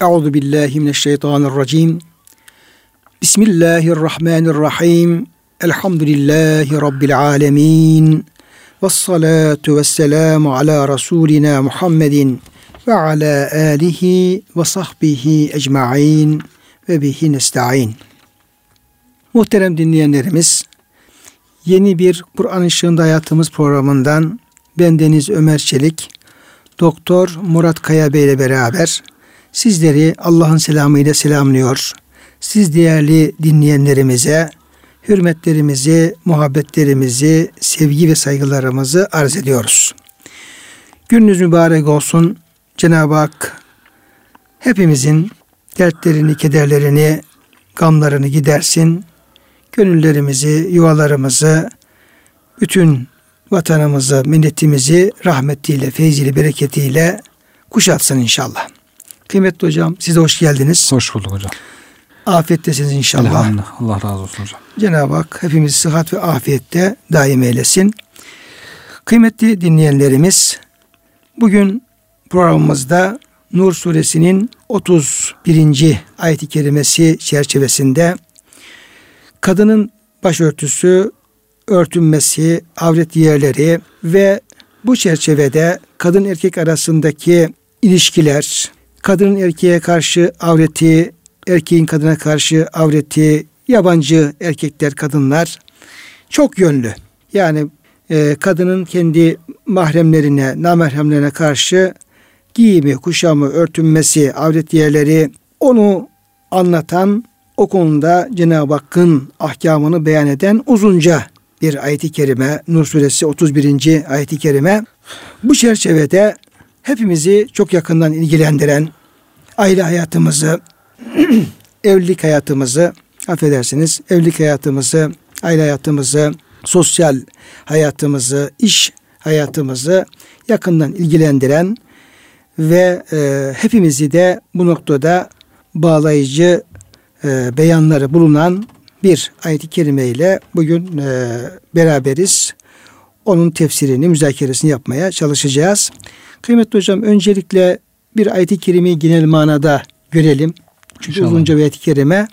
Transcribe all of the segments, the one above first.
Euzu billahi mineşşeytanirracim. Bismillahirrahmanirrahim. Elhamdülillahi rabbil alamin. Ves salatu vesselamu ala rasulina Muhammedin ve ala alihi ve sahbihi ecmaîn ve bihi nestaîn. Muhterem dinleyenlerimiz, yeni bir Kur'an ışığında hayatımız programından ben Deniz Ömer Çelik, Doktor Murat Kaya Bey ile beraber sizleri Allah'ın selamıyla selamlıyor. Siz değerli dinleyenlerimize hürmetlerimizi, muhabbetlerimizi, sevgi ve saygılarımızı arz ediyoruz. Gününüz mübarek olsun. Cenab-ı Hak hepimizin dertlerini, kederlerini, gamlarını gidersin. Gönüllerimizi, yuvalarımızı, bütün vatanımızı, milletimizi rahmetiyle, feyziyle, bereketiyle kuşatsın inşallah. Kıymetli hocam size hoş geldiniz. Hoş bulduk hocam. Afiyettesiniz inşallah. Elhamdülillah. Allah razı olsun hocam. Cenab-ı Hak hepimizi sıhhat ve afiyette daim eylesin. Kıymetli dinleyenlerimiz, bugün programımızda Nur suresinin 31. ayet-i kerimesi çerçevesinde kadının başörtüsü, örtünmesi, avret yerleri ve bu çerçevede kadın erkek arasındaki ilişkiler, kadının erkeğe karşı avreti, erkeğin kadına karşı avreti, yabancı erkekler, kadınlar çok yönlü. Yani e, kadının kendi mahremlerine, namerhemlerine karşı giyimi, kuşamı, örtünmesi, avret yerleri onu anlatan o konuda Cenab-ı Hakk'ın ahkamını beyan eden uzunca bir ayet-i kerime Nur suresi 31. ayet-i kerime. Bu çerçevede hepimizi çok yakından ilgilendiren aile hayatımızı, evlilik hayatımızı, affedersiniz, evlilik hayatımızı, aile hayatımızı, sosyal hayatımızı, iş hayatımızı yakından ilgilendiren ve e, hepimizi de bu noktada bağlayıcı e, beyanları bulunan bir ayet-i kerime ile bugün e, beraberiz. Onun tefsirini, müzakeresini yapmaya çalışacağız. Kıymetli hocam öncelikle bir ayet-i kerimeyi genel manada görelim. Çünkü İnşallah. uzunca bir ayet-i kerime.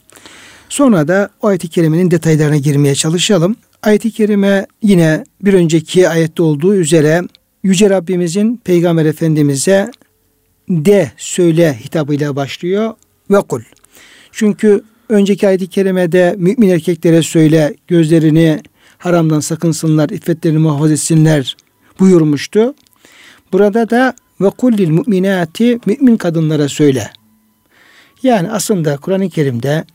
Sonra da o ayet-i kerimenin detaylarına girmeye çalışalım. Ayet-i kerime yine bir önceki ayette olduğu üzere Yüce Rabbimizin Peygamber Efendimiz'e de söyle hitabıyla başlıyor ve kul. Çünkü önceki ayet-i kerimede mümin erkeklere söyle gözlerini haramdan sakınsınlar, iffetlerini muhafaza etsinler buyurmuştu. Burada da ve kullil müminati mümin kadınlara söyle. Yani aslında Kur'an-ı Kerim'de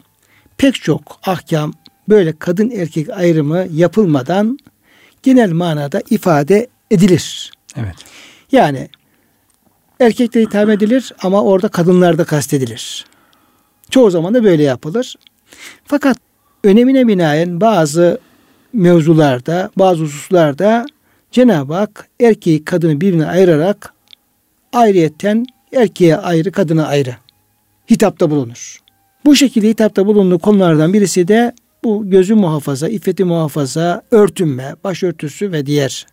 pek çok ahkam böyle kadın erkek ayrımı yapılmadan genel manada ifade edilir. Evet. Yani erkekte hitap edilir ama orada kadınlar da kastedilir. Çoğu zaman da böyle yapılır. Fakat önemine binaen bazı mevzularda, bazı hususlarda Cenab-ı Hak erkeği kadını birbirine ayırarak ayrıyetten erkeğe ayrı, kadına ayrı hitapta bulunur. Bu şekilde hitapta bulunduğu konulardan birisi de bu gözü muhafaza, iffeti muhafaza, örtünme, başörtüsü ve diğer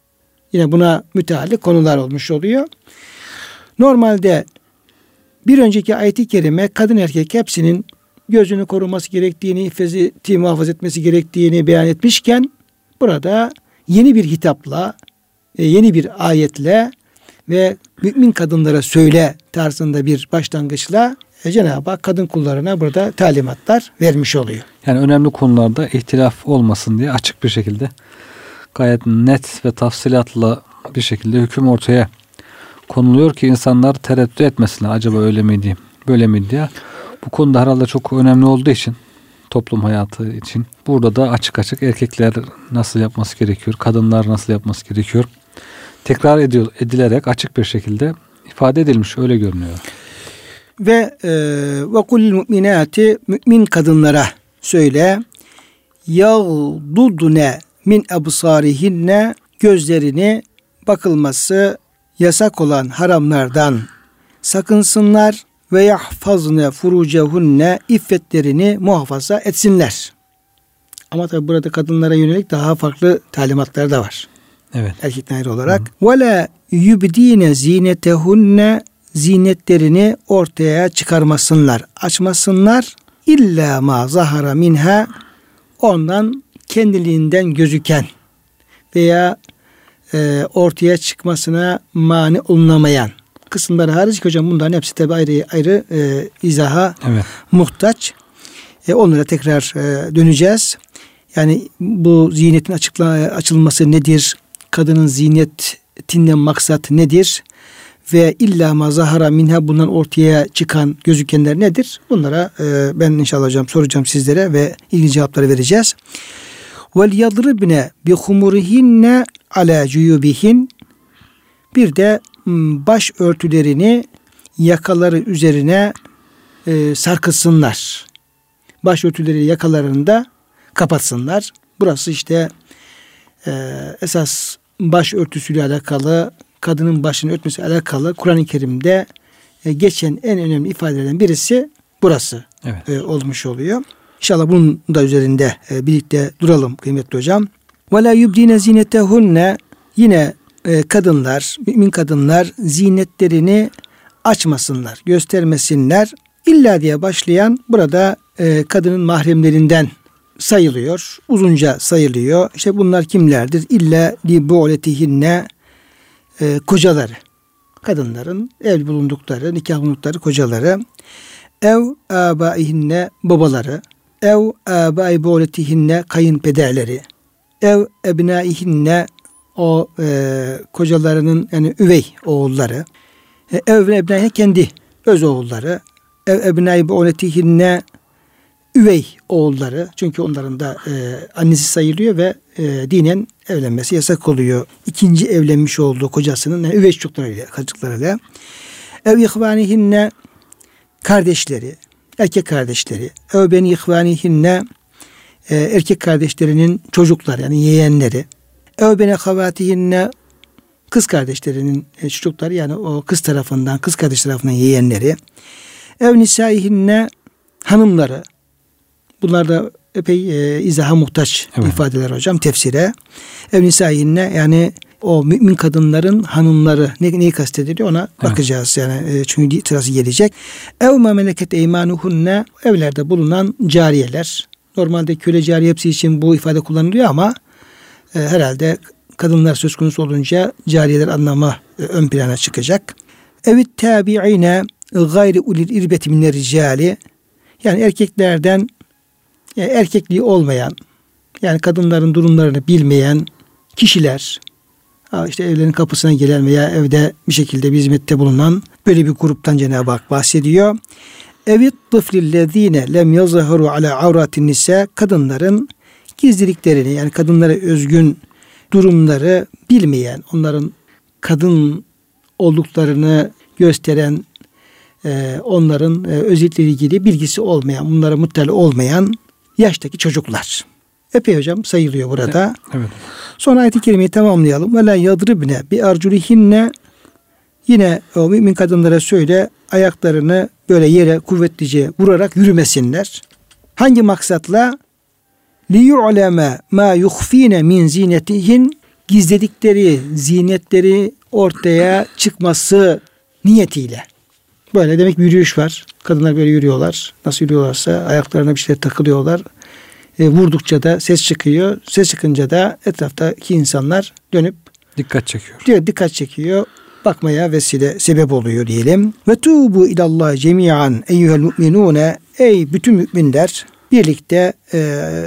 yine buna müteallik konular olmuş oluyor. Normalde bir önceki ayet-i kerime kadın erkek hepsinin gözünü koruması gerektiğini, iffeti muhafaza etmesi gerektiğini beyan etmişken burada yeni bir hitapla, e, yeni bir ayetle ve mümin kadınlara söyle tarzında bir başlangıçla e, Cenab-ı Hak kadın kullarına burada talimatlar vermiş oluyor. Yani önemli konularda ihtilaf olmasın diye açık bir şekilde gayet net ve tafsilatla bir şekilde hüküm ortaya konuluyor ki insanlar tereddüt etmesinler. Acaba öyle miydi, böyle miydi diye. Bu konuda herhalde çok önemli olduğu için toplum hayatı için. Burada da açık açık erkekler nasıl yapması gerekiyor, kadınlar nasıl yapması gerekiyor? Tekrar ediyor, edilerek açık bir şekilde ifade edilmiş öyle görünüyor. Ve e, ve kul müminati mümin kadınlara söyle yağdudne min absarihinne gözlerini bakılması yasak olan haramlardan sakınsınlar ve yahfazne furucehunne iffetlerini muhafaza etsinler. Ama tabi burada kadınlara yönelik daha farklı talimatlar da var. Evet. Erkekten ayrı olarak. Ve la yubdine zinetehunne zinetlerini ortaya çıkarmasınlar, açmasınlar. İlla ma zahara minha ondan kendiliğinden gözüken veya e, ortaya çıkmasına mani olunamayan kısımları hariç hocam bunların hepsi tabi ayrı ayrı e, izaha evet. muhtaç. E, onlara tekrar e, döneceğiz. Yani bu ziynetin açıkla, açılması nedir? Kadının ziynetinden maksat nedir? Ve illa mazahara minha bundan ortaya çıkan gözükenler nedir? Bunlara e, ben inşallah hocam soracağım sizlere ve ilgili cevapları vereceğiz. Vel yadribne bi humurihinne ala cuyubihin bir de baş örtülerini yakaları üzerine e, sarkıtsınlar. Baş örtüleri yakalarında kapatsınlar. Burası işte e, esas baş örtüsüyle alakalı, kadının başını örtmesi alakalı Kur'an-ı Kerim'de e, geçen en önemli ifadelerden birisi burası evet. e, olmuş oluyor. İnşallah bunun da üzerinde e, birlikte duralım kıymetli hocam. Ve la yubdine zinetehunne yine e, kadınlar, mümin kadınlar zinetlerini açmasınlar, göstermesinler. İlla diye başlayan burada e, kadının mahremlerinden sayılıyor. Uzunca sayılıyor. İşte bunlar kimlerdir? İlla li bu'letihinne e, kocaları. Kadınların ev bulundukları, nikah bulundukları kocaları. Ev abaihinne babaları. Ev abai bu'letihinne kayınpederleri. Ev ebnaihinne o e, kocalarının yani üvey oğulları. E, ev ebnaihinne kendi öz oğulları. Ev ebnai bu'letihinne üvey oğulları çünkü onların da e, annesi sayılıyor ve e, dinen evlenmesi yasak oluyor. İkinci evlenmiş olduğu kocasının yani üvey çocuklarıyla, çocuklarıyla. Ev ihvanihinne kardeşleri, erkek kardeşleri. Ev beni ihvanihinne e, erkek kardeşlerinin çocukları yani yeğenleri. Ev beni havatihinne kız kardeşlerinin e, çocukları yani o kız tarafından, kız kardeş tarafından yeğenleri. Ev nisaihinne hanımları, Bunlar da epey e, izaha muhtaç evet. ifadeler hocam tefsire. Ev nisayinne yani o mümin kadınların hanımları ne, neyi kastediliyor ona evet. bakacağız yani e, çünkü sırası gelecek. Ev ma meleket eymanuhunne evlerde bulunan cariyeler. Normalde köle cariye hepsi için bu ifade kullanılıyor ama e, herhalde kadınlar söz konusu olunca cariyeler anlamı e, ön plana çıkacak. Evit tabi'ine gayri ulil irbeti minler ricali yani erkeklerden yani erkekliği olmayan yani kadınların durumlarını bilmeyen kişiler işte evlerin kapısına gelen veya evde bir şekilde bir hizmette bulunan böyle bir gruptan Cenab-ı Hak bahsediyor. Evit tıflillezine lem yazharu ala avratin nisa kadınların gizliliklerini yani kadınlara özgün durumları bilmeyen, onların kadın olduklarını gösteren, e, onların e, özellikleri ilgili bilgisi olmayan, bunlara muttali olmayan yaştaki çocuklar. Epey hocam sayılıyor burada. Evet. Sonra ayet-i kerimeyi tamamlayalım. Ve la yadribne bi arculihinne yine o mümin kadınlara söyle ayaklarını böyle yere kuvvetlice vurarak yürümesinler. Hangi maksatla? Li yu'leme ma yukhfine min zinetihin gizledikleri zinetleri ortaya çıkması niyetiyle. Böyle demek bir yürüyüş var. Kadınlar böyle yürüyorlar. Nasıl yürüyorlarsa ayaklarına bir şeyler takılıyorlar. E, vurdukça da ses çıkıyor. Ses çıkınca da etraftaki insanlar dönüp dikkat çekiyor. Diyor dikkat çekiyor. Bakmaya vesile sebep oluyor diyelim. Ve tubu ilallah cemiyan eyyuhel mu'minune ey bütün müminler birlikte e,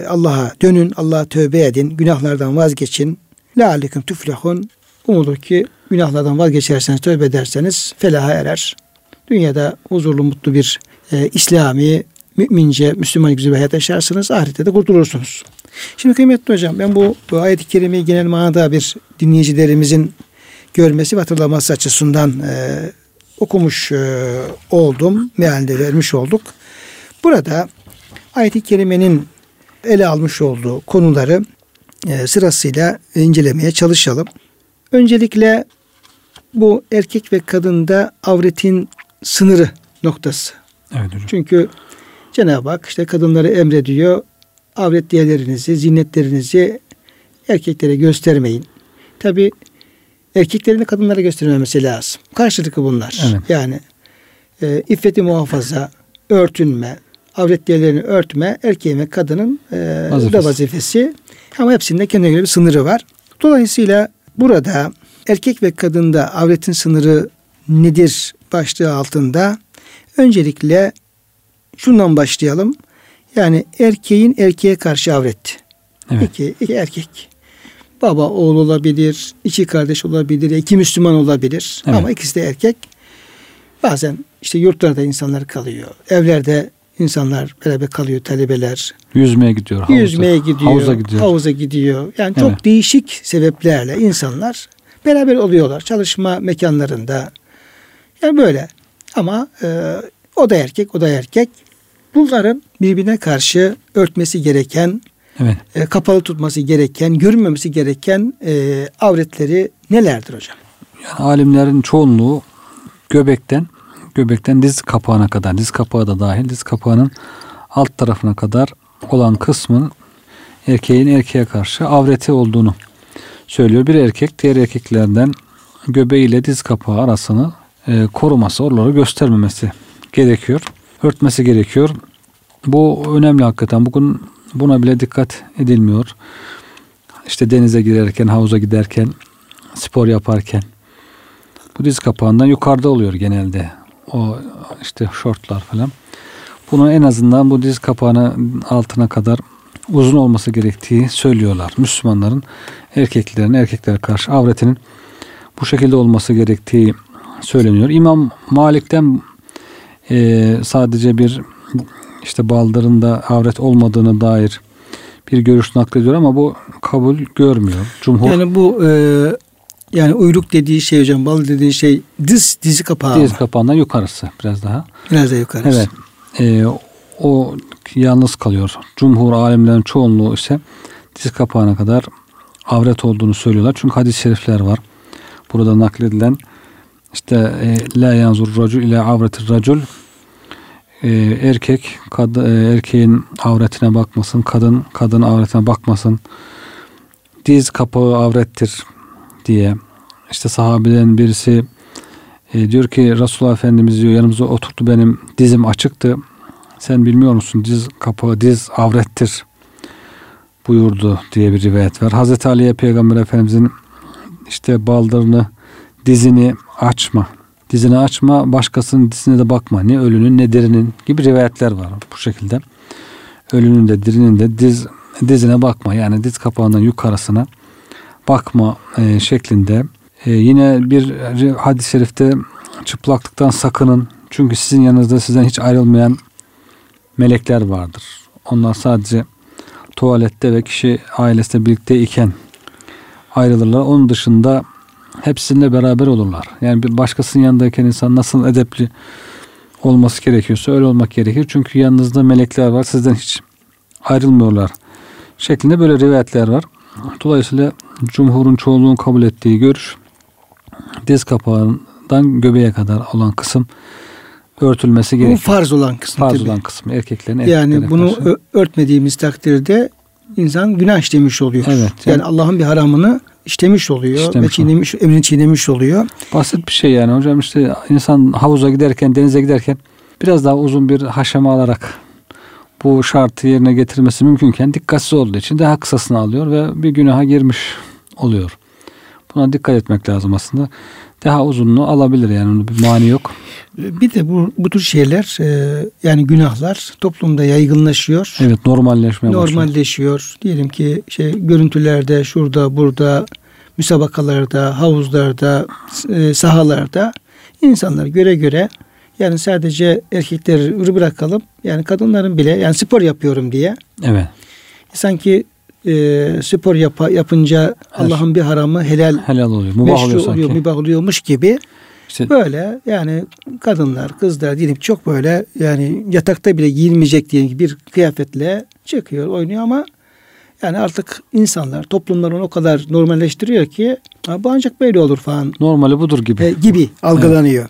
Allah'a dönün, Allah'a tövbe edin, günahlardan vazgeçin. Leallekum tuflihun. Umulur ki günahlardan vazgeçerseniz, tövbe ederseniz felaha erer dünyada huzurlu mutlu bir e, İslami, mümince, Müslüman güzel bir hayat yaşarsınız. Ahirette de kurtulursunuz. Şimdi kıymetli hocam ben bu, bu ayet-i kerimeyi genel manada bir dinleyicilerimizin görmesi ve hatırlaması açısından e, okumuş e, oldum. Mealde vermiş olduk. Burada ayet-i kerimenin ele almış olduğu konuları e, sırasıyla incelemeye çalışalım. Öncelikle bu erkek ve kadında avretin sınırı noktası. Evet hocam. Çünkü Cenab-ı Hak işte kadınları emrediyor. Avret diyelerinizi, zinetlerinizi erkeklere göstermeyin. Tabi erkeklerin de kadınlara göstermemesi lazım. Karşılıklı bunlar. Evet. Yani e, iffeti muhafaza, örtünme, avret yerlerini örtme erkeğin ve kadının e, Vazifesi. da vazifesi. Ama hepsinde kendine göre bir sınırı var. Dolayısıyla burada erkek ve kadında avretin sınırı nedir başlığı altında öncelikle şundan başlayalım. Yani erkeğin erkeğe karşı avret. Evet. İki, iki erkek. Baba oğul olabilir, iki kardeş olabilir, iki Müslüman olabilir. Evet. Ama ikisi de erkek. Bazen işte yurtlarda insanlar kalıyor. Evlerde insanlar beraber kalıyor, talebeler. Yüzmeye gidiyor. Havuza. Yüzmeye gidiyor, Havuza gidiyor. havuza gidiyor. Yani çok Evet. değişik sebeplerle insanlar beraber oluyorlar. Çalışma mekanlarında. Yani böyle. Ama e, o da erkek, o da erkek. Bunların birbirine karşı örtmesi gereken, Evet. e, kapalı tutması gereken, görünmemesi gereken e, avretleri nelerdir hocam? Yani alimlerin çoğunluğu göbekten göbekten diz kapağına kadar, diz kapağı da dahil, diz kapağının alt tarafına kadar olan kısmın erkeğin erkeğe karşı avreti olduğunu söylüyor. Bir erkek diğer erkeklerden göbeğiyle diz kapağı arasını e, koruması, oraları göstermemesi gerekiyor. Örtmesi gerekiyor. Bu önemli hakikaten. Bugün buna bile dikkat edilmiyor. İşte denize girerken, havuza giderken, spor yaparken bu diz kapağından yukarıda oluyor genelde. O işte şortlar falan. Bunu en azından bu diz kapağının altına kadar uzun olması gerektiği söylüyorlar. Müslümanların erkeklerin erkeklere karşı avretinin bu şekilde olması gerektiği söyleniyor. İmam Malik'ten e, sadece bir işte baldırında avret olmadığını dair bir görüş naklediyor ama bu kabul görmüyor. Cumhur Yani bu e, yani uyruk dediği şey hocam, bal dediği şey diz dizi kapağı. diz mı? kapağından yukarısı biraz daha. Biraz da yukarı. Evet. Ee, o yalnız kalıyor. Cumhur alimlerin çoğunluğu ise diz kapağına kadar avret olduğunu söylüyorlar. Çünkü hadis-i şerifler var. Burada nakledilen işte e, la yanzur racul ile avretir racul e, erkek kad, e, erkeğin avretine bakmasın, kadın kadın avretine bakmasın. Diz kapağı avrettir diye. İşte sahabeden birisi e, diyor ki Resulullah Efendimiz diyor yanımıza oturdu benim dizim açıktı. Sen bilmiyor musun diz kapağı diz avrettir buyurdu diye bir rivayet var. Hazreti Ali'ye Peygamber Efendimizin işte baldırını dizini açma. Dizini açma başkasının dizine de bakma. Ne ölünün ne dirinin gibi rivayetler var bu şekilde. Ölünün de dirinin de diz dizine bakma. Yani diz kapağından yukarısına bakma e, şeklinde. E, yine bir hadis-i şerifte çıplaklıktan sakının. Çünkü sizin yanınızda sizden hiç ayrılmayan melekler vardır. Onlar sadece tuvalette ve kişi ailesiyle birlikte iken ayrılırlar. Onun dışında hepsininle beraber olurlar. Yani bir başkasının yanındayken insan nasıl edepli olması gerekiyorsa öyle olmak gerekir. Çünkü yanınızda melekler var. Sizden hiç ayrılmıyorlar. Şeklinde böyle rivayetler var. Dolayısıyla cumhurun çoğunluğun kabul ettiği görüş diz kapağından göbeğe kadar olan kısım örtülmesi Bu gerekiyor. farz olan kısmı Farz tabii. olan kısmı erkeklerin Yani bunu karşı. örtmediğimiz takdirde insan günah işlemiş oluyor. Evet, Yani yani- Allah'ın bir haramını işlemiş oluyor İşlemiş ve çiğnemiş, emrini çiğnemiş oluyor. Basit bir şey yani hocam işte insan havuza giderken denize giderken biraz daha uzun bir haşama alarak bu şartı yerine getirmesi mümkünken dikkatsiz olduğu için daha kısasını alıyor ve bir günaha girmiş oluyor. Buna dikkat etmek lazım aslında. Daha uzunluğu alabilir yani onun bir mani yok. Bir de bu, bu tür şeyler e, yani günahlar toplumda yaygınlaşıyor. Evet normalleşmeye başlıyor. normalleşiyor. Diyelim ki şey görüntülerde, şurada, burada, müsabakalarda, havuzlarda, e, sahalarda insanlar göre göre yani sadece erkekleri bırakalım. Yani kadınların bile yani spor yapıyorum diye Evet. sanki e, spor yapa, yapınca Allah'ın bir haramı helal Helal oluyor. Meşru oluyor sanki. oluyor, mübah oluyormuş gibi İşte böyle yani kadınlar, kızlar diyelim çok böyle yani yatakta bile giyilmeyecek diye bir kıyafetle çıkıyor, oynuyor ama yani artık insanlar, toplumlar onu o kadar normalleştiriyor ki "Ha, bu ancak böyle olur falan normali budur gibi. e, gibi algılanıyor.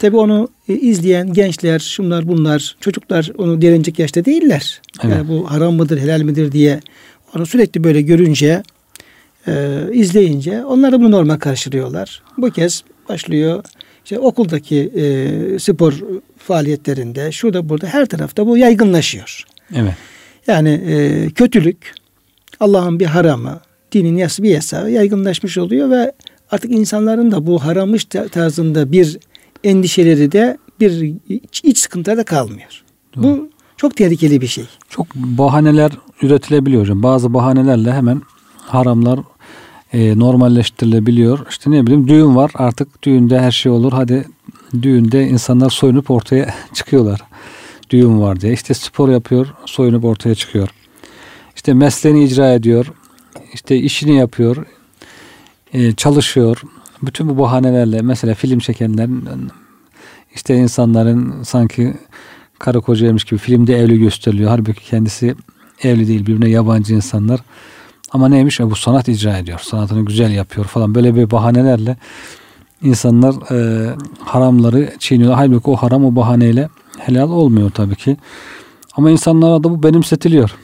Tabi onu e, izleyen gençler, şunlar bunlar, çocuklar onu derinecek yaşta değiller. Evet. Yani bu haram mıdır, helal midir diye onu sürekli böyle görünce e, izleyince onlar da bunu normal karşılıyorlar. Bu kez başlıyor işte okuldaki e, spor faaliyetlerinde şurada burada her tarafta bu yaygınlaşıyor. Evet. Yani e, kötülük Allah'ın bir haramı, dinin yası bir yasağı yaygınlaşmış oluyor ve artık insanların da bu haramış tarzında bir endişeleri de bir iç, iç sıkıntıda da kalmıyor. Doğru. Bu çok tehlikeli bir şey. Çok bahaneler üretilebiliyor hocam. Bazı bahanelerle hemen haramlar e, normalleştirilebiliyor. İşte ne bileyim düğün var artık düğünde her şey olur. Hadi düğünde insanlar soyunup ortaya çıkıyorlar. Düğün var diye. İşte spor yapıyor soyunup ortaya çıkıyor. İşte mesleğini icra ediyor. İşte işini yapıyor. E, çalışıyor. Bütün bu bahanelerle mesela film çekenlerin işte insanların sanki karı kocaymış gibi filmde evli gösteriliyor. Halbuki kendisi evli değil birbirine yabancı insanlar. Ama neymiş? E, bu sanat icra ediyor. Sanatını güzel yapıyor falan. Böyle bir bahanelerle insanlar e, haramları çiğniyor. Halbuki o haram o bahaneyle helal olmuyor tabii ki. Ama insanlara da bu benimsetiliyor.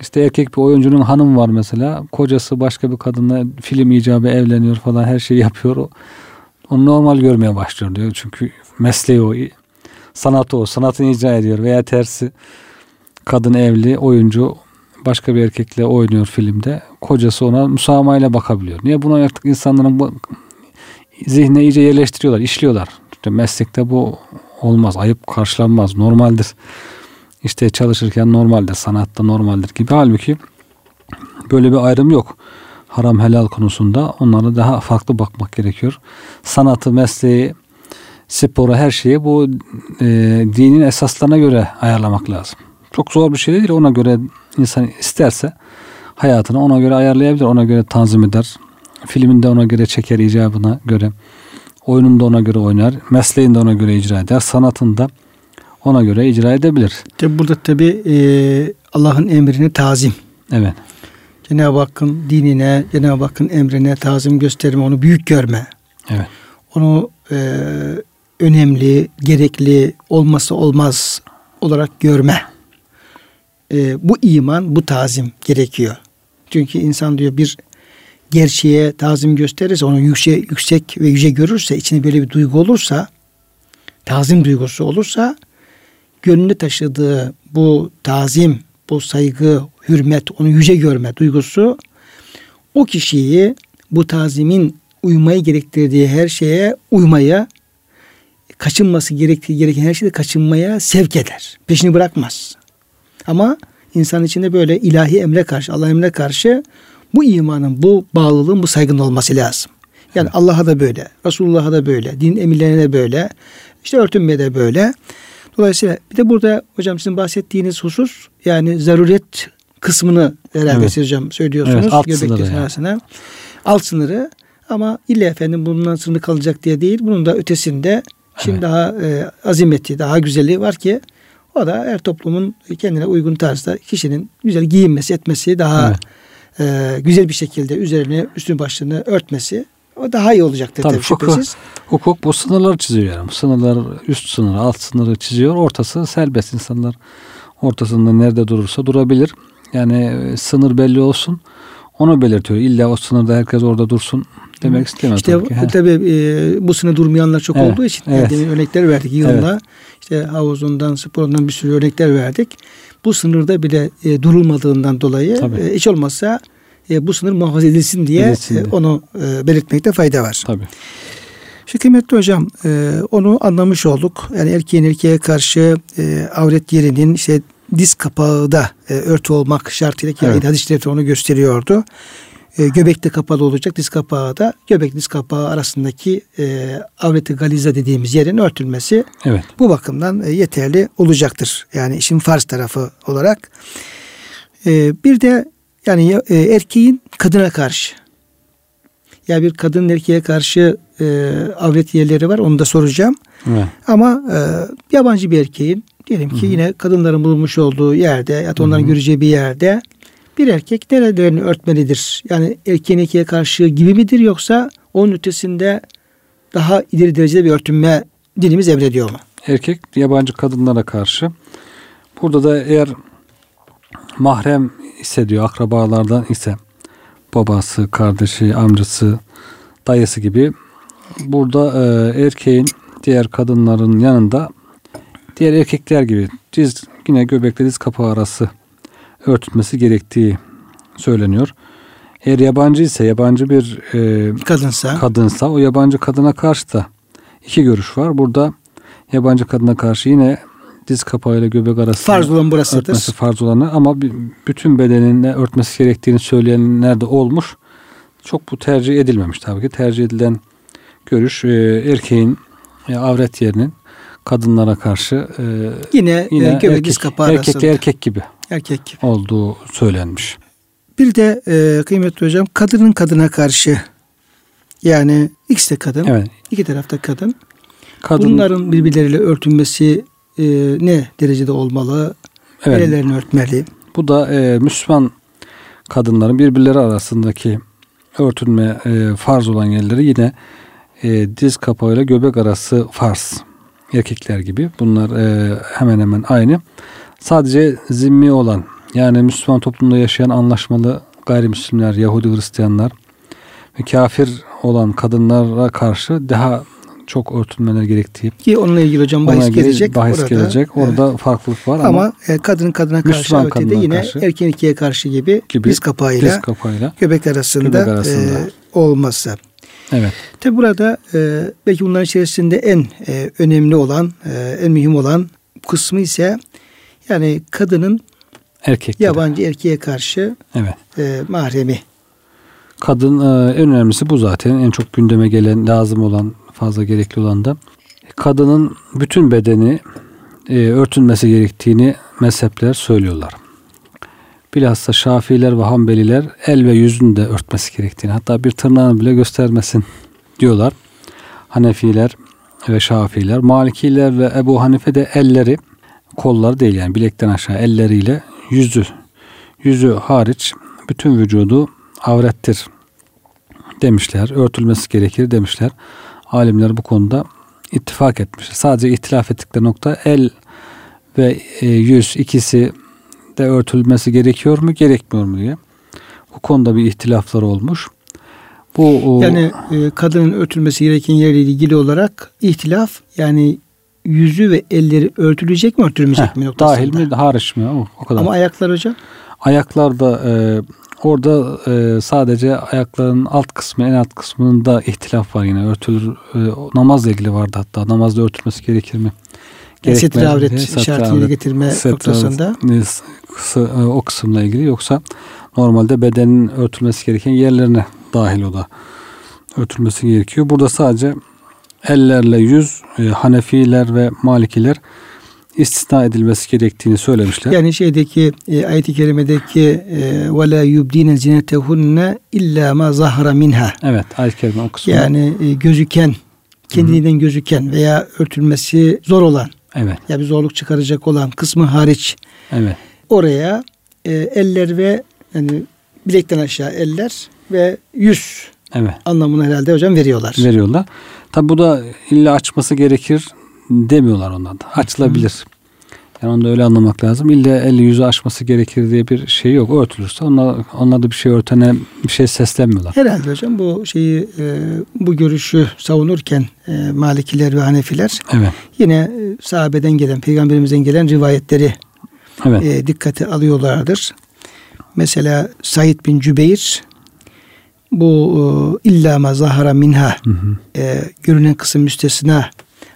İşte erkek bir oyuncunun hanım var mesela. Kocası başka bir kadınla film icabı evleniyor falan her şeyi yapıyor. Onu normal görmeye başlıyor diyor. Çünkü mesleği o. Sanatı o. Sanatını icra ediyor. Veya tersi kadın evli oyuncu başka bir erkekle oynuyor filmde. Kocası ona müsamahayla bakabiliyor. Niye buna artık insanların bu zihnine iyice yerleştiriyorlar, işliyorlar. İşte meslekte bu olmaz, ayıp karşılanmaz, normaldir. İşte çalışırken normaldir, sanatta normaldir gibi. Halbuki böyle bir ayrım yok. Haram helal konusunda onlara daha farklı bakmak gerekiyor. Sanatı, mesleği, sporu, her şeyi bu e, dinin esaslarına göre ayarlamak lazım. Çok zor bir şey değil. Ona göre insan isterse hayatını ona göre ayarlayabilir. Ona göre tanzim eder. Filminde ona göre çeker icabına göre. Oyununda ona göre oynar. Mesleğinde ona göre icra eder. Sanatında ona göre icra edebilir. Tabi burada tabi e, Allah'ın emrini tazim. Evet. Cenab-ı Hakk'ın dinine, Cenab-ı Hakk'ın emrine tazim gösterme, onu büyük görme. Evet. Onu e, önemli, gerekli, olması olmaz olarak görme e, bu iman, bu tazim gerekiyor. Çünkü insan diyor bir gerçeğe tazim gösterirse, onu yüksek, yüksek ve yüce görürse, içinde böyle bir duygu olursa, tazim duygusu olursa, gönlünde taşıdığı bu tazim, bu saygı, hürmet, onu yüce görme duygusu, o kişiyi bu tazimin uymayı gerektirdiği her şeye uymaya, kaçınması gerektiği gereken her şeyde kaçınmaya sevk eder. Peşini bırakmaz. Ama insan içinde böyle ilahi emre karşı, Allah emre karşı bu imanın, bu bağlılığın, bu saygının olması lazım. Yani Allah'a da böyle, Resulullah'a da böyle, din emirlerine de böyle, işte örtünmeye de böyle. Dolayısıyla bir de burada hocam sizin bahsettiğiniz husus yani zaruret kısmını herhalde evet. siz hocam söylüyorsunuz. Evet, alt sınırı yani. Alt sınırı ama illa efendim bundan sınırı kalacak diye değil. Bunun da ötesinde şimdi evet. daha e, azimeti, daha güzeli var ki o da her toplumun kendine uygun tarzda kişinin güzel giyinmesi, etmesi, daha evet. e, güzel bir şekilde üzerine üstün başlığını örtmesi o daha iyi olacaktır tabii, tabii şüphesiz. Hukuk, hukuk bu sınırları çiziyor yani. Sınırlar üst sınırı, alt sınırı çiziyor. Ortası serbest insanlar ortasında nerede durursa durabilir. Yani e, sınır belli olsun. Onu belirtiyor. İlla o sınırda herkes orada dursun demek istemem. İşte tabii, tabii e, bu sınır durmayanlar çok evet, olduğu için evet. demin örnekler verdik yığınla. Evet. İşte havuzundan, sporundan bir sürü örnekler verdik. Bu sınırda bile e, durulmadığından dolayı e, hiç olmazsa e, bu sınır muhafaza edilsin diye edilsin e, onu e, belirtmekte fayda var. Tabii. Şu kıymetli hocam e, onu anlamış olduk. Yani erkeğin erkeğe karşı e, avret yerinin işte diz kapağı da e, örtü olmak şartıyla ki evet. hadis onu gösteriyordu e, göbekte kapalı olacak diz kapağı da göbek diz kapağı arasındaki e, avreti galiza dediğimiz yerin örtülmesi evet. bu bakımdan e, yeterli olacaktır. Yani işin farz tarafı olarak. E, bir de yani e, erkeğin kadına karşı ya yani bir kadın erkeğe karşı e, avret yerleri var onu da soracağım. Evet. Ama e, yabancı bir erkeğin diyelim ki Hı-hı. yine kadınların bulunmuş olduğu yerde ya da onların Hı-hı. göreceği bir yerde bir erkek nerelerini örtmelidir? Yani erkeğin erkeğe karşı gibi midir yoksa onun ötesinde daha ileri derecede bir örtünme dinimiz emrediyor mu? Erkek yabancı kadınlara karşı. Burada da eğer mahrem ise diyor akrabalardan ise babası, kardeşi, amcası, dayısı gibi. Burada e, erkeğin diğer kadınların yanında diğer erkekler gibi diz yine göbekle diz kapağı arası örtülmesi gerektiği söyleniyor. Eğer yabancı ise yabancı bir e, Kadınsa. kadınsa o yabancı kadına karşı da iki görüş var. Burada yabancı kadına karşı yine diz kapağıyla göbek arası farz olan burasıdır. örtmesi farz olanı ama bütün bedenine örtmesi gerektiğini söyleyenler de olmuş. Çok bu tercih edilmemiş tabii ki. Tercih edilen görüş e, erkeğin e, avret yerinin kadınlara karşı e, Yine, yine e, göbek erkek, diz kapağı erkekle arasında. erkek gibi Erkek gibi. olduğu söylenmiş. Bir de e, kıymetli hocam kadının kadına karşı yani ikisi de kadın. Evet. iki tarafta kadın. Kadın Bunların birbirleriyle örtünmesi e, ne derecede olmalı? evet, Nerelerini örtmeli? Bu da e, Müslüman kadınların birbirleri arasındaki örtünme e, farz olan yerleri yine e, diz kapağıyla göbek arası farz. Erkekler gibi. Bunlar e, hemen hemen aynı. Sadece zimmi olan yani Müslüman toplumda yaşayan anlaşmalı gayrimüslimler, Yahudi Hristiyanlar ve kafir olan kadınlara karşı daha çok örtünmeler gerektiği Ki onunla ilgili hocam bahis gelecek. bahis orada. gelecek. Orada farklılık var ama, Ama, e, kadının kadına karşı Müslüman aveti de kadına yine karşı erkeğin erkeğe karşı gibi, gibi diz kapağıyla diz kapağıyla. göbek arasında, Göbek arasında. e, olması. Evet. Tabi burada e, belki bunların içerisinde en e, önemli olan, e, en mühim olan kısmı ise yani kadının Erkekler. yabancı erkeğe karşı Evet. e, mahremi. Kadın e, en önemlisi bu zaten. En çok gündeme gelen, lazım olan, fazla gerekli olan da kadının bütün bedeni e, örtünmesi gerektiğini mezhepler söylüyorlar. Bilhassa Şafiiler ve Hanbeliler el ve yüzünü de örtmesi gerektiğini hatta bir tırnağını bile göstermesin diyorlar. Hanefiler ve Şafiiler. Malikiler ve Ebu Hanife de elleri kolları değil yani bilekten aşağı elleriyle yüzü yüzü hariç bütün vücudu avrettir demişler. Örtülmesi gerekir demişler. Alimler bu konuda ittifak etmişler. Sadece ihtilaf ettikleri nokta el ve e, yüz ikisi de örtülmesi gerekiyor mu gerekmiyor mu diye. Bu konuda bir ihtilaflar olmuş. Bu o, Yani e, kadının örtülmesi gereken yerle ilgili olarak ihtilaf yani yüzü ve elleri örtülecek mi örtülmeyecek heh, mi noktasında. dahil mi hariç mi o, o kadar. Ama ayaklar hocam Ayaklarda e, orada e, sadece ayakların alt kısmı en alt kısmında ihtilaf var yine örtülür e, namazla ilgili vardı hatta namazda örtülmesi gerekir mi? mi avret avret, getirme noktasında. avret, e, o kısımla ilgili yoksa normalde bedenin örtülmesi gereken yerlerine dahil o da örtülmesi gerekiyor. Burada sadece ellerle yüz e, Hanefiler ve Malikiler istisna edilmesi gerektiğini söylemişler. Yani şeydeki e, ayet-i kerimedeki e, ve la yubdine zinetehunne illa ma zahara minha. Evet ayet-i kerime o kısmı. Yani e, gözüken kendiliğinden gözüken veya örtülmesi zor olan Evet, ya bir zorluk çıkaracak olan kısmı hariç evet. oraya e, eller ve yani bilekten aşağı eller ve yüz Evet. anlamını herhalde hocam veriyorlar. veriyorlar. Tabi bu da illa açması gerekir demiyorlar ondan da. Açılabilir. Yani onu da öyle anlamak lazım. İlla eli yüzü açması gerekir diye bir şey yok. Örtülürse onlar, onlar da bir şey örtene bir şey seslenmiyorlar. Herhalde hocam bu şeyi e, bu görüşü savunurken e, Malikiler ve Hanefiler Evet. yine e, sahabeden gelen, peygamberimizden gelen rivayetleri Evet. e, dikkate alıyorlardır. Mesela Said bin Cübeyr bu e, illa ma zahara minha Hı hı. e, görünen kısım müstesna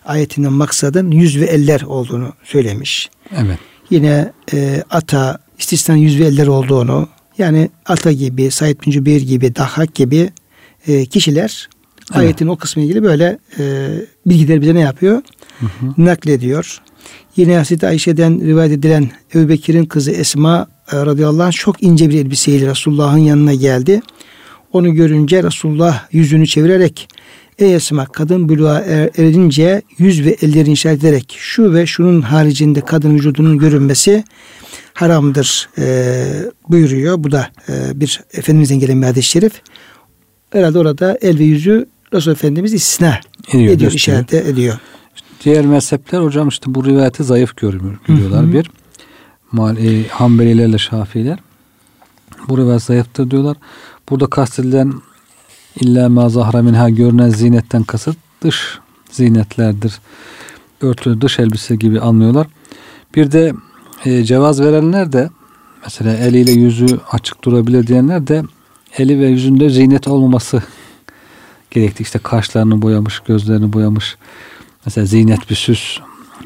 ayetinden maksadın yüz ve eller olduğunu söylemiş. Evet. Yine e, ata istisna yüz ve eller olduğunu yani ata gibi, Said bin Cübeyr gibi, Dahak gibi e, kişiler Evet. ayetin o kısmı ilgili böyle e, bilgileri bize ne yapıyor? Hı hı. Naklediyor. Yine Hazreti Ayşe'den rivayet edilen Ebu Bekir'in kızı Esma e, radıyallahu anh çok ince bir elbiseyle Resulullah'ın yanına geldi. Onu görünce Resulullah yüzünü çevirerek Ey Esma kadın buluğa er- erince yüz ve ellerini işaret ederek şu ve şunun haricinde kadın vücudunun görünmesi haramdır e, buyuruyor. Bu da e, bir Efendimiz'den gelen bir hadis-i şerif. Herhalde orada el ve yüzü Resul Efendimiz istisna Ediyor, ediyor, işaret ediyor. Diğer mezhepler hocam işte bu rivayeti zayıf görüyor, görüyorlar. Hı hı. Bir Mal, e, Hanbelilerle Şafiiler bu rivayet zayıftır diyorlar. Burada kastedilen illa ma zahra minha görünen zinetten kasıt dış zinetlerdir. Örtülü dış elbise gibi anlıyorlar. Bir de e, cevaz verenler de mesela eliyle yüzü açık durabilir diyenler de eli ve yüzünde zinet olmaması gerekti. İşte kaşlarını boyamış, gözlerini boyamış. Mesela zinet bir süs.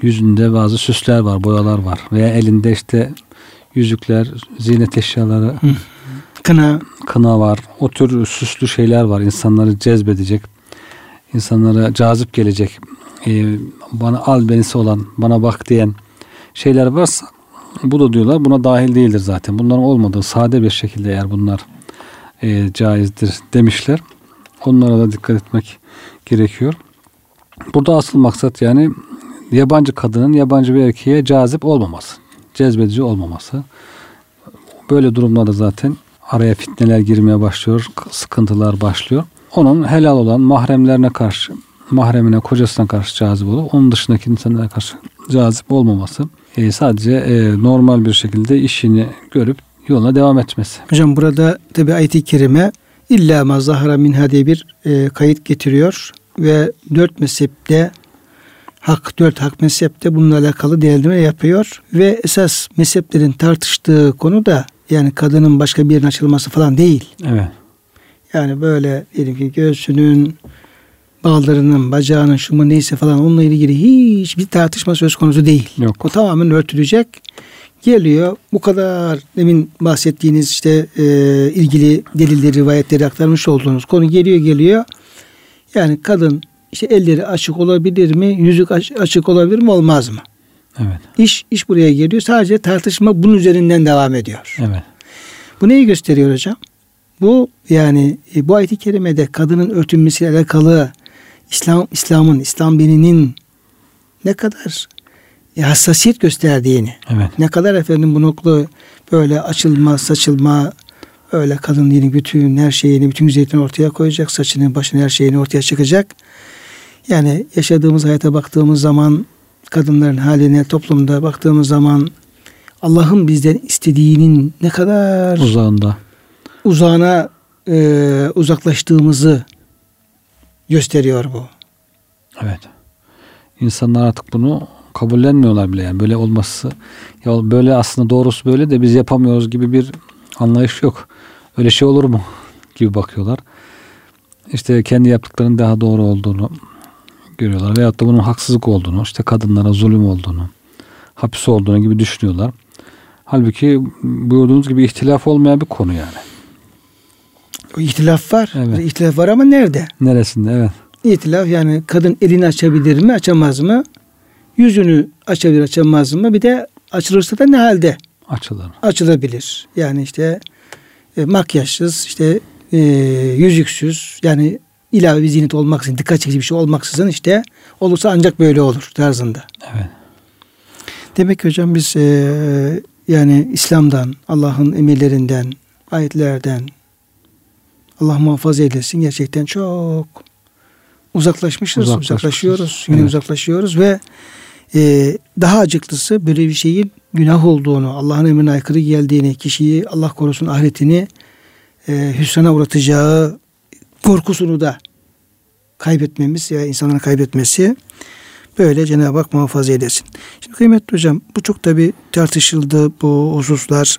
Yüzünde bazı süsler var, boyalar var. Veya elinde işte yüzükler, zinet eşyaları, Kına. kına var. O tür süslü şeyler var. İnsanları cezbedecek. insanlara cazip gelecek. Ee, bana al benisi olan, bana bak diyen şeyler varsa bu da diyorlar buna dahil değildir zaten. Bunların olmadığı sade bir şekilde eğer bunlar e, caizdir demişler. Onlara da dikkat etmek gerekiyor. Burada asıl maksat yani yabancı kadının yabancı bir erkeğe cazip olmaması. Cezbedici olmaması. Böyle durumlarda zaten araya fitneler girmeye başlıyor. Sıkıntılar başlıyor. Onun helal olan mahremlerine karşı mahremine, kocasına karşı cazip olup onun dışındaki insanlara karşı cazip olmaması. E, sadece e, normal bir şekilde işini görüp yoluna devam etmesi. Hocam burada tabi ayet-i kerime illa ma zahara minha diye bir e, kayıt getiriyor ve dört mezhepte hak dört hak mezhepte bununla alakalı değerlendirme yapıyor ve esas mezheplerin tartıştığı konu da yani kadının başka bir yerine açılması falan değil. Evet. Yani böyle diyelim ki göğsünün bağlarının, bacağının, şu mu neyse falan onunla ilgili hiçbir tartışma söz konusu değil. Yok. O tamamen örtülecek. Geliyor bu kadar demin bahsettiğiniz işte e, ilgili delilleri, rivayetleri aktarmış olduğunuz konu geliyor geliyor. Yani kadın işte elleri açık olabilir mi? Yüzük aç- açık olabilir mi? Olmaz mı? Evet. İş iş buraya geliyor. Sadece tartışma bunun üzerinden devam ediyor. Evet. Bu neyi gösteriyor hocam? Bu yani e, bu ayet-i kerimede kadının örtünmesiyle alakalı İslam İslam'ın İslam dininin ne kadar e, hassasiyet gösterdiğini, Evet. ne kadar efendim bu nokta böyle açılma, saçılma, öyle kadın dini bütün her şeyini, bütün güzelliklerini ortaya koyacak, saçını, başını, her şeyini ortaya çıkacak. Yani yaşadığımız hayata baktığımız zaman, kadınların haline, toplumda baktığımız zaman Allah'ın bizden istediğinin ne kadar Uzağında. uzağına e, uzaklaştığımızı gösteriyor bu. Evet. İnsanlar artık bunu kabullenmiyorlar bile yani böyle olması ya böyle aslında doğrusu böyle de biz yapamıyoruz gibi bir anlayış yok. Öyle şey olur mu gibi bakıyorlar. İşte kendi yaptıklarının daha doğru olduğunu görüyorlar veyahut da bunun haksızlık olduğunu, işte kadınlara zulüm olduğunu, hapis olduğunu gibi düşünüyorlar. Halbuki buyurduğunuz gibi ihtilaf olmayan bir konu yani. İhtilaf var. Evet. İhtilaf var ama nerede? Neresinde evet. İhtilaf yani kadın elini açabilir mi, açamaz mı? Yüzünü açabilir, açamaz mı? Bir de açılırsa da ne halde Açılır. açılabilir? Yani işte e, makyajsız, işte e, yüzüksüz, yani ilave bir zinet olmaksızın, dikkat çekici bir şey olmaksızın işte olursa ancak böyle olur tarzında. Evet. Demek ki hocam biz e, yani İslam'dan, Allah'ın emirlerinden, ayetlerden Allah muhafaza eylesin gerçekten çok uzaklaşmışız, Uzaklaşmışız. uzaklaşıyoruz, yine Evet. uzaklaşıyoruz ve e, daha acıklısı böyle bir şeyin günah olduğunu, Allah'ın emrine aykırı geldiğini, kişiyi Allah korusun ahiretini e, hüsrana uğratacağı korkusunu da kaybetmemiz ya insanların kaybetmesi böyle Cenab-ı Hak muhafaza eylesin. Şimdi kıymetli hocam bu çok tabi tartışıldı bu hususlar.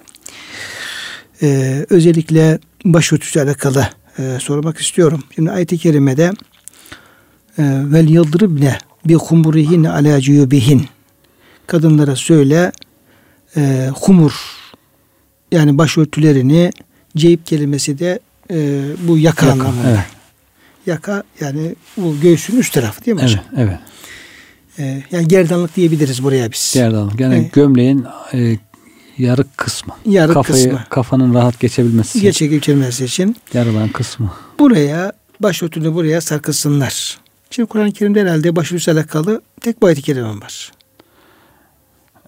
Ee, özellikle başörtüsü alakalı e, sormak istiyorum. Şimdi ayet-i kerimede e, vel yıldırıbne bi humurihin ala cuyubihin kadınlara söyle e, humur yani başörtülerini ceyip kelimesi de e, bu yaka, Yaka, anlamında. evet. Yaka yani bu göğsün üst tarafı değil mi Evet, hocam? evet. Ee, yani gerdanlık diyebiliriz buraya biz. Gerdanlık. Yani Evet. gömleğin e, yarık kısmı. Yarık Kafayı, kısmı. Kafanın rahat geçebilmesi için Geçe geçirmesi için yarılan kısmı. buraya başörtünü buraya sarkılsınlar. Şimdi Kur'an-ı Kerim'de herhalde başörtüsü alakalı tek bu ayet-i kerime var.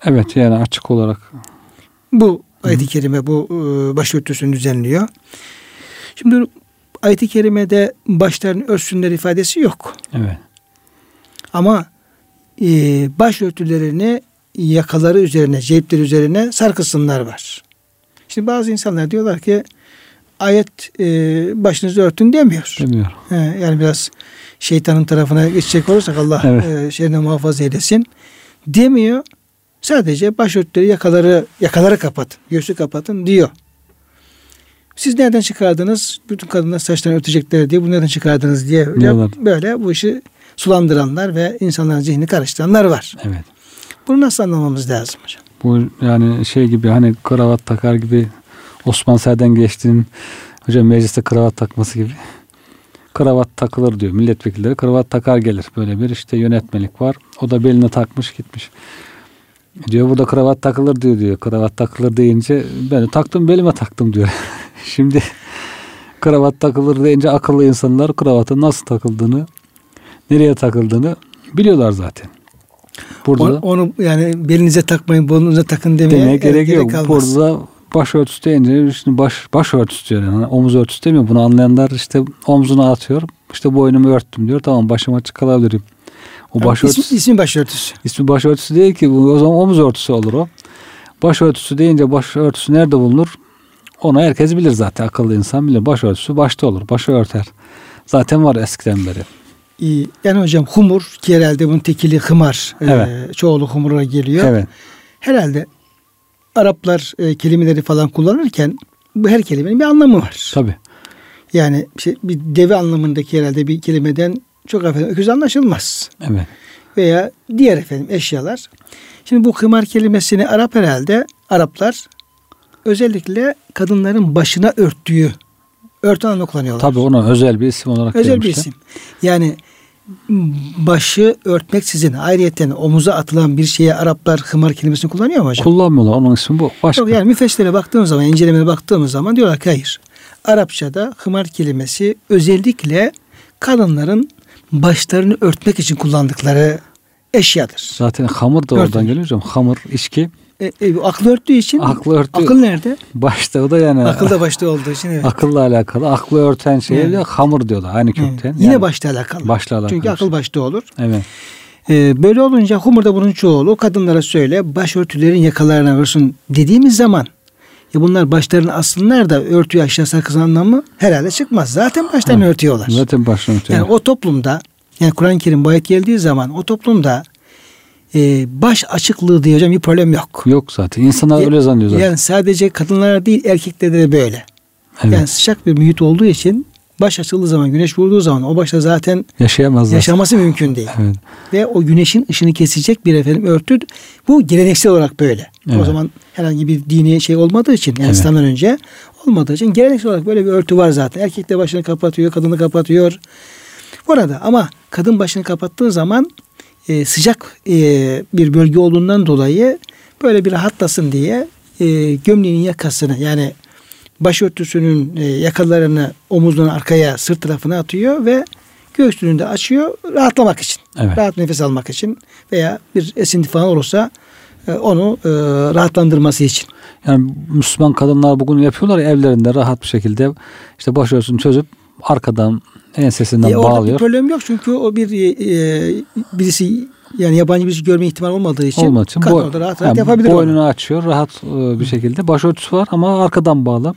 Evet yani açık olarak Bu ayet-i kerime bu e, başörtüsünü düzenliyor. Şimdi ayet-i kerimede başlarını örtsünler ifadesi yok. evet. Ama e, başörtülerini yakaları üzerine, cepleri üzerine sarkısınlar var. Şimdi bazı insanlar diyorlar ki ayet e, başınızı örtün demiyor. Demiyor. He, yani biraz şeytanın tarafına geçecek olursak Allah Evet. e, şerrinden muhafaza eylesin. Demiyor. Sadece başörtüleri yakaları yakaları kapatın. Göğsü kapatın diyor. Siz nereden çıkardınız? Bütün kadınlar saçlarını örtecekler diye. Bu nereden çıkardınız diye böyle, Diyorlar. böyle bu işi sulandıranlar ve insanların zihnini karıştıranlar var. Evet. Bunu nasıl anlamamız lazım hocam? Bu yani şey gibi hani kravat takar gibi Osman Serden geçtiğin hocam mecliste kravat takması gibi. Kravat takılır diyor milletvekilleri. Kravat takar gelir. Böyle bir işte yönetmelik var. O da beline takmış gitmiş. Diyor burada kravat takılır diyor diyor. Kravat takılır deyince ben de taktım belime taktım diyor. Şimdi kravat takılır deyince akıllı insanlar kravatın nasıl takıldığını, nereye takıldığını biliyorlar zaten. Burada O- Onu yani belinize takmayın, boynunuza takın demeye, demeye gerek yok. kalmaz. Burada başörtüsü deyince şimdi baş, başörtüsü diyor. Yani omuz örtüsü demiyor. Bunu anlayanlar işte omzuna atıyor. İşte boynumu örttüm diyor. Tamam başım açık kalabilirim. O başörtüsü ismi, ismi başörtüsü. ismi başörtüsü değil ki. Bu o zaman omuz örtüsü olur o. Başörtüsü deyince başörtüsü nerede bulunur? Onu herkes bilir zaten. Akıllı insan bilir. Başörtüsü başta olur. Başı örter. Zaten var eskiden beri. İyi. Yani hocam humur ki herhalde bunun tekili hımar. e, Evet. çoğulu humura geliyor. Evet. Herhalde Araplar e, kelimeleri falan kullanırken bu her kelimenin bir anlamı var. Tabii. Yani şey, bir deve anlamındaki herhalde bir kelimeden çok efendim öküz anlaşılmaz. Evet. Veya diğer efendim eşyalar. Şimdi bu hımar kelimesini Arap herhalde Araplar özellikle kadınların başına örttüğü örtü anlamında kullanıyorlar. Tabii ona özel bir isim olarak Özel bir vermişler. isim. Yani başı örtmeksizin ayrıyeten omuza atılan bir şeye Araplar hımar kelimesini kullanıyor mu hocam? Kullanmıyorlar. Onun ismi bu. Başka. Yok, yani müfessirlere baktığımız zaman, incelemeye baktığımız zaman diyorlar ki hayır. Arapçada hımar kelimesi özellikle kadınların başlarını örtmek için kullandıkları eşyadır. Zaten hamur da Örtün. oradan geliyor hocam. Hamur, içki. E, e, aklı örttüğü için Aklı örtüyor. akıl nerede? Başta o da yani Akıl da başta olduğu için evet. akılla alakalı. Aklı örten şey Evet. de hamur diyorlar. Aynı Evet. kökten. Yine Yani başta alakalı. Başla alakalı. Çünkü akıl başta olur. Evet. Ee, böyle olunca humurda bunun çoğulu kadınlara söyle başörtülerin yakalarına vursun dediğimiz zaman ya bunlar başlarını assınlar da örtüyü aşağı sakız anlamı herhalde çıkmaz. Zaten başlarını örtüyorlar. Zaten başla örtüyor. Yani o toplumda yani Kur'an-ı Kerim bu ayet geldiği zaman o toplumda e, baş açıklığı diye hocam bir problem yok. Yok zaten. İnsanlar Ya- öyle zannediyor zaten. Yani sadece kadınlara değil erkeklerde de böyle. evet. Yani sıcak bir mühit olduğu için baş açıldığı zaman güneş vurduğu zaman o başta zaten Yaşayamazlar. yaşaması mümkün değil. Evet. ve o güneşin ışını kesecek bir efendim örtü bu geleneksel olarak böyle. O Evet. zaman herhangi bir dini şey olmadığı için yani Evet. İslam'dan önce olmadığı için geleneksel olarak böyle bir örtü var zaten. Erkek de başını kapatıyor, kadını kapatıyor. Burada ama kadın başını kapattığı zaman e, sıcak e, bir bölge olduğundan dolayı böyle bir rahatlasın diye e, gömleğinin yakasını yani başörtüsünün e, yakalarını omuzunun arkaya sırt tarafına atıyor ve göğsünü de açıyor rahatlamak için. Evet. Rahat nefes almak için veya bir esinti falan olursa e, onu e, rahatlandırması için. Yani Müslüman kadınlar bugün yapıyorlar ya evlerinde rahat bir şekilde işte başörtüsünü çözüp arkadan ensesinden E, orada bir bağlıyor. problem yok çünkü o bir e, birisi yani yabancı birisi görme ihtimal olmadığı için, Olmadığı için boy- rahat rahat yani yapabilir onu. boynunu açıyor rahat e, bir şekilde. Başörtüsü var ama arkadan bağlı.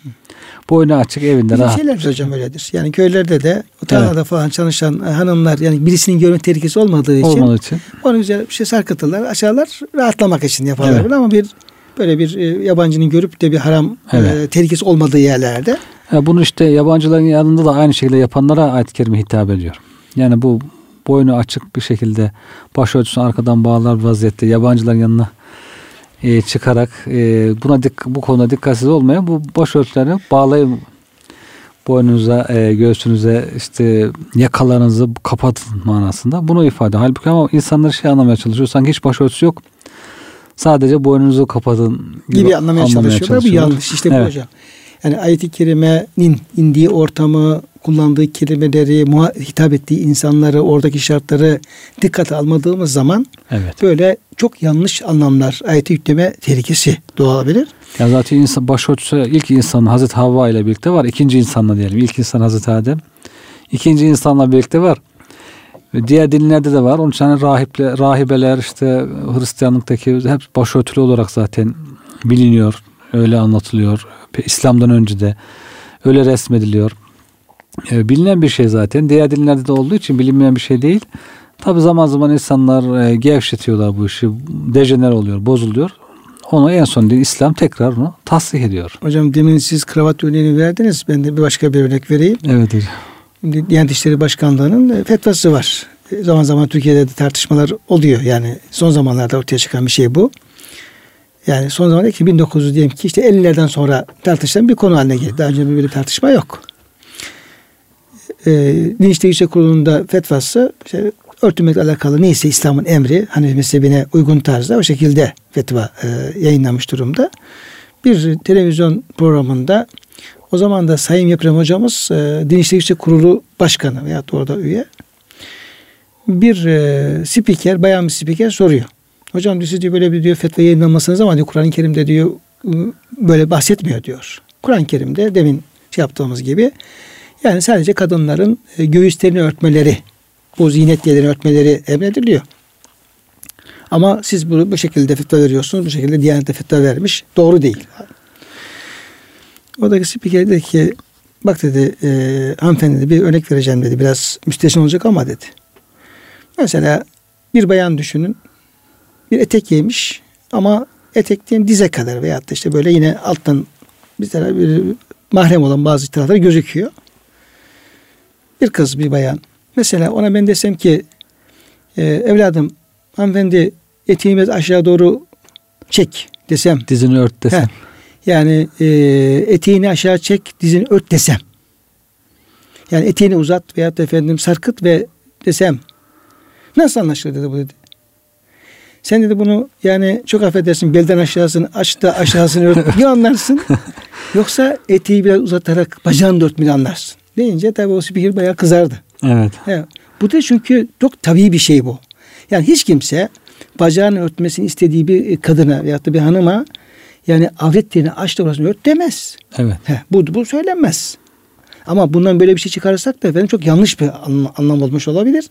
Boynu açık evinde Bizim rahat. şeyler hocam öyledir. Yani köylerde de tarlada falan çalışan e, hanımlar yani birisinin görme tehlikesi olmadığı için Olmadığı için. onu güzel bir şey sarkıtırlar, açarlar rahatlamak için yaparlar Evet. ama bir böyle bir e, yabancının görüp de bir haram Evet. e, tehlikesi olmadığı yerlerde Ya bunu işte yabancıların yanında da aynı şekilde yapanlara ayet-i kerime hitap ediyor. Yani bu boynu açık bir şekilde başörtüsünü arkadan bağlar vaziyette yabancıların yanına e, çıkarak e, buna dik, bu konuda dikkatsiz olmayan bu başörtülerini bağlayın boynunuza, e, göğsünüze işte yakalarınızı kapatın manasında. Bunu ifade. Halbuki ama insanlar şey anlamaya çalışıyor. Sanki hiç başörtüsü yok. Sadece boynunuzu kapatın gibi anlamaya, çalışıyorlar. Bu yanlış. İşte bu Evet. hocam. Yani ayet-i kerimenin indiği ortamı, kullandığı kelimeleri, hitap ettiği insanları, oradaki şartları dikkate almadığımız zaman Evet. böyle çok yanlış anlamlar, ayeti yükleme tehlikesi doğabilir. Ya zaten insan başörtüsü ilk insan Hazreti Havva ile birlikte var. İkinci insanla diyelim. İlk insan Hazreti Adem. İkinci insanla birlikte var. Diğer dinlerde de var. Onun için hani rahiple, rahibeler işte Hristiyanlıktaki hep başörtülü olarak zaten biliniyor. Öyle anlatılıyor. İslam'dan önce de öyle resmediliyor. E, bilinen bir şey zaten. Diğer dinlerde de olduğu için bilinmeyen bir şey değil. Tabi zaman zaman insanlar e, gevşetiyorlar bu işi. Dejener oluyor, bozuluyor. Onu en son değil İslam tekrar onu tasdik ediyor. Hocam demin siz kravat örneğini verdiniz. Ben de bir başka bir örnek vereyim. Evet hocam. Şimdi Diyanet İşleri Başkanlığı'nın fetvası var. E, zaman zaman Türkiye'de de tartışmalar oluyor. Yani son zamanlarda ortaya çıkan bir şey bu. Yani son zamanlarda 1900 diyelim ki işte 50'lerden sonra tartışılan bir konu haline geldi. Daha önce böyle bir tartışma yok. E, Din İşleri Yüksek Kurulu'nda fetvası işte, örtünmekle alakalı neyse İslam'ın emri hani mezhebine uygun tarzda o şekilde fetva e, yayınlamış durumda. Bir televizyon programında o zaman da Sayın Yeprem hocamız e, Din Yüksek Kurulu Başkanı veya orada üye bir e, spiker, bayan bir spiker soruyor. Hocam diyor, siz diyor böyle bir diyor fetva yayınlanmasınız ama diyor Kur'an-ı Kerim'de diyor böyle bahsetmiyor diyor. Kur'an-ı Kerim'de demin şey yaptığımız gibi yani sadece kadınların e, göğüslerini örtmeleri, bu ziynetlerini örtmeleri emrediliyor. Ama siz bunu bu şekilde fetva veriyorsunuz. Bu şekilde Diyanet'te fetva vermiş. Doğru değil. Oradaki spiker dedi ki bak dedi e, hanımefendi dedi, bir örnek vereceğim dedi. Biraz müsteşin olacak ama dedi. Mesela bir bayan düşünün. Bir etek giymiş ama etek diyeyim dize kadar veyahut da işte böyle yine alttan bir taraf bir mahrem olan bazı taraflar gözüküyor. Bir kız bir bayan. Mesela ona ben desem ki e, evladım hanımefendi eteğimi aşağı doğru çek desem. Dizini ört desem. He, yani e, eteğini aşağı çek dizini ört desem. Yani eteğini uzat veyahut da efendim sarkıt ve desem. Nasıl anlaşılır dedi bu dedi. Sen dedi bunu yani çok affedersin belden aşağısını aç da aşağısını ört diye anlarsın. Yoksa eteği biraz uzatarak bacağını da örtmeyi anlarsın. Deyince tabi o spiker bayağı kızardı. Evet. evet. Bu da çünkü çok tabii bir şey bu. Yani hiç kimse bacağını örtmesini istediği bir kadına veyahut da bir hanıma yani avret yerini aç da orasını ört demez. Evet. He, bu, bu söylenmez. Ama bundan böyle bir şey çıkarırsak da efendim çok yanlış bir anlam olmuş olabilir.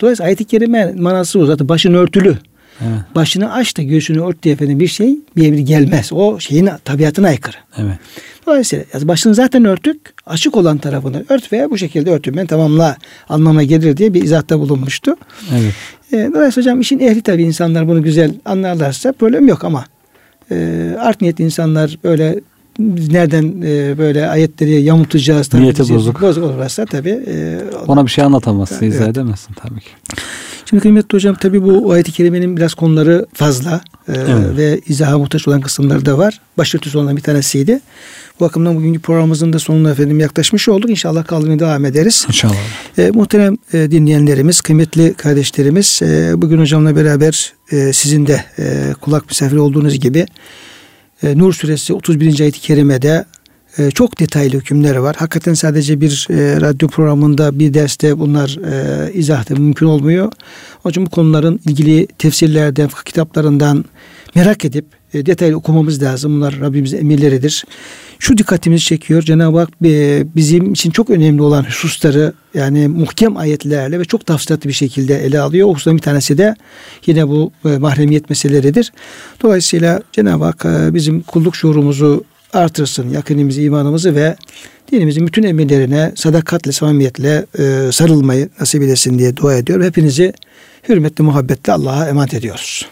Dolayısıyla ayet-i kerime manası bu. Zaten başın örtülü. Evet. Başını aç da göğsünü ört diye efendim bir şey bir emir gelmez. O şeyin tabiatına aykırı. Evet. Dolayısıyla başını zaten örtük. Açık olan tarafını ört veya bu şekilde örtünmen tamamla anlama gelir diye bir izahta bulunmuştu. Evet. E, dolayısıyla hocam işin ehli tabii insanlar bunu güzel anlarlarsa problem yok ama e, art niyetli insanlar böyle nereden e, böyle ayetleri yamutacağız tabii. Niyeti bozuk. Bozuk olursa tabii. E, Ona bir şey anlatamazsın, evet. izah edemezsin tabii ki. Şimdi kıymetli hocam tabii bu ayet-i kerimenin biraz konuları fazla e, evet. ve izaha muhtaç olan kısımları da var. Başörtüsü olan bir tanesiydi. Bu bakımdan bugünkü programımızın da sonuna efendim yaklaşmış olduk. İnşallah kaldığını devam ederiz. İnşallah. E, muhterem e, dinleyenlerimiz, kıymetli kardeşlerimiz e, bugün hocamla beraber e, sizin de e, kulak misafiri olduğunuz gibi e, Nur suresi 31. ayet-i kerimede e, çok detaylı hükümler var. Hakikaten sadece bir e, radyo programında bir derste bunlar e, izah da mümkün olmuyor. Onun için bu konuların ilgili tefsirlerden, kitaplarından merak edip e, detaylı okumamız lazım. Bunlar Rabbimizin emirleridir. Şu dikkatimizi çekiyor. Cenab-ı Hak e, bizim için çok önemli olan hususları yani muhkem ayetlerle ve çok tafsilatlı bir şekilde ele alıyor. O hususların bir tanesi de yine bu e, mahremiyet meseleleridir. Dolayısıyla Cenab-ı Hak e, bizim kulluk şuurumuzu artırsın, yakınımızı, imanımızı ve dinimizin bütün emirlerine sadakatle, samimiyetle e, sarılmayı nasip edesin diye dua ediyor. Hepinizi hürmetle, muhabbetle Allah'a emanet ediyoruz.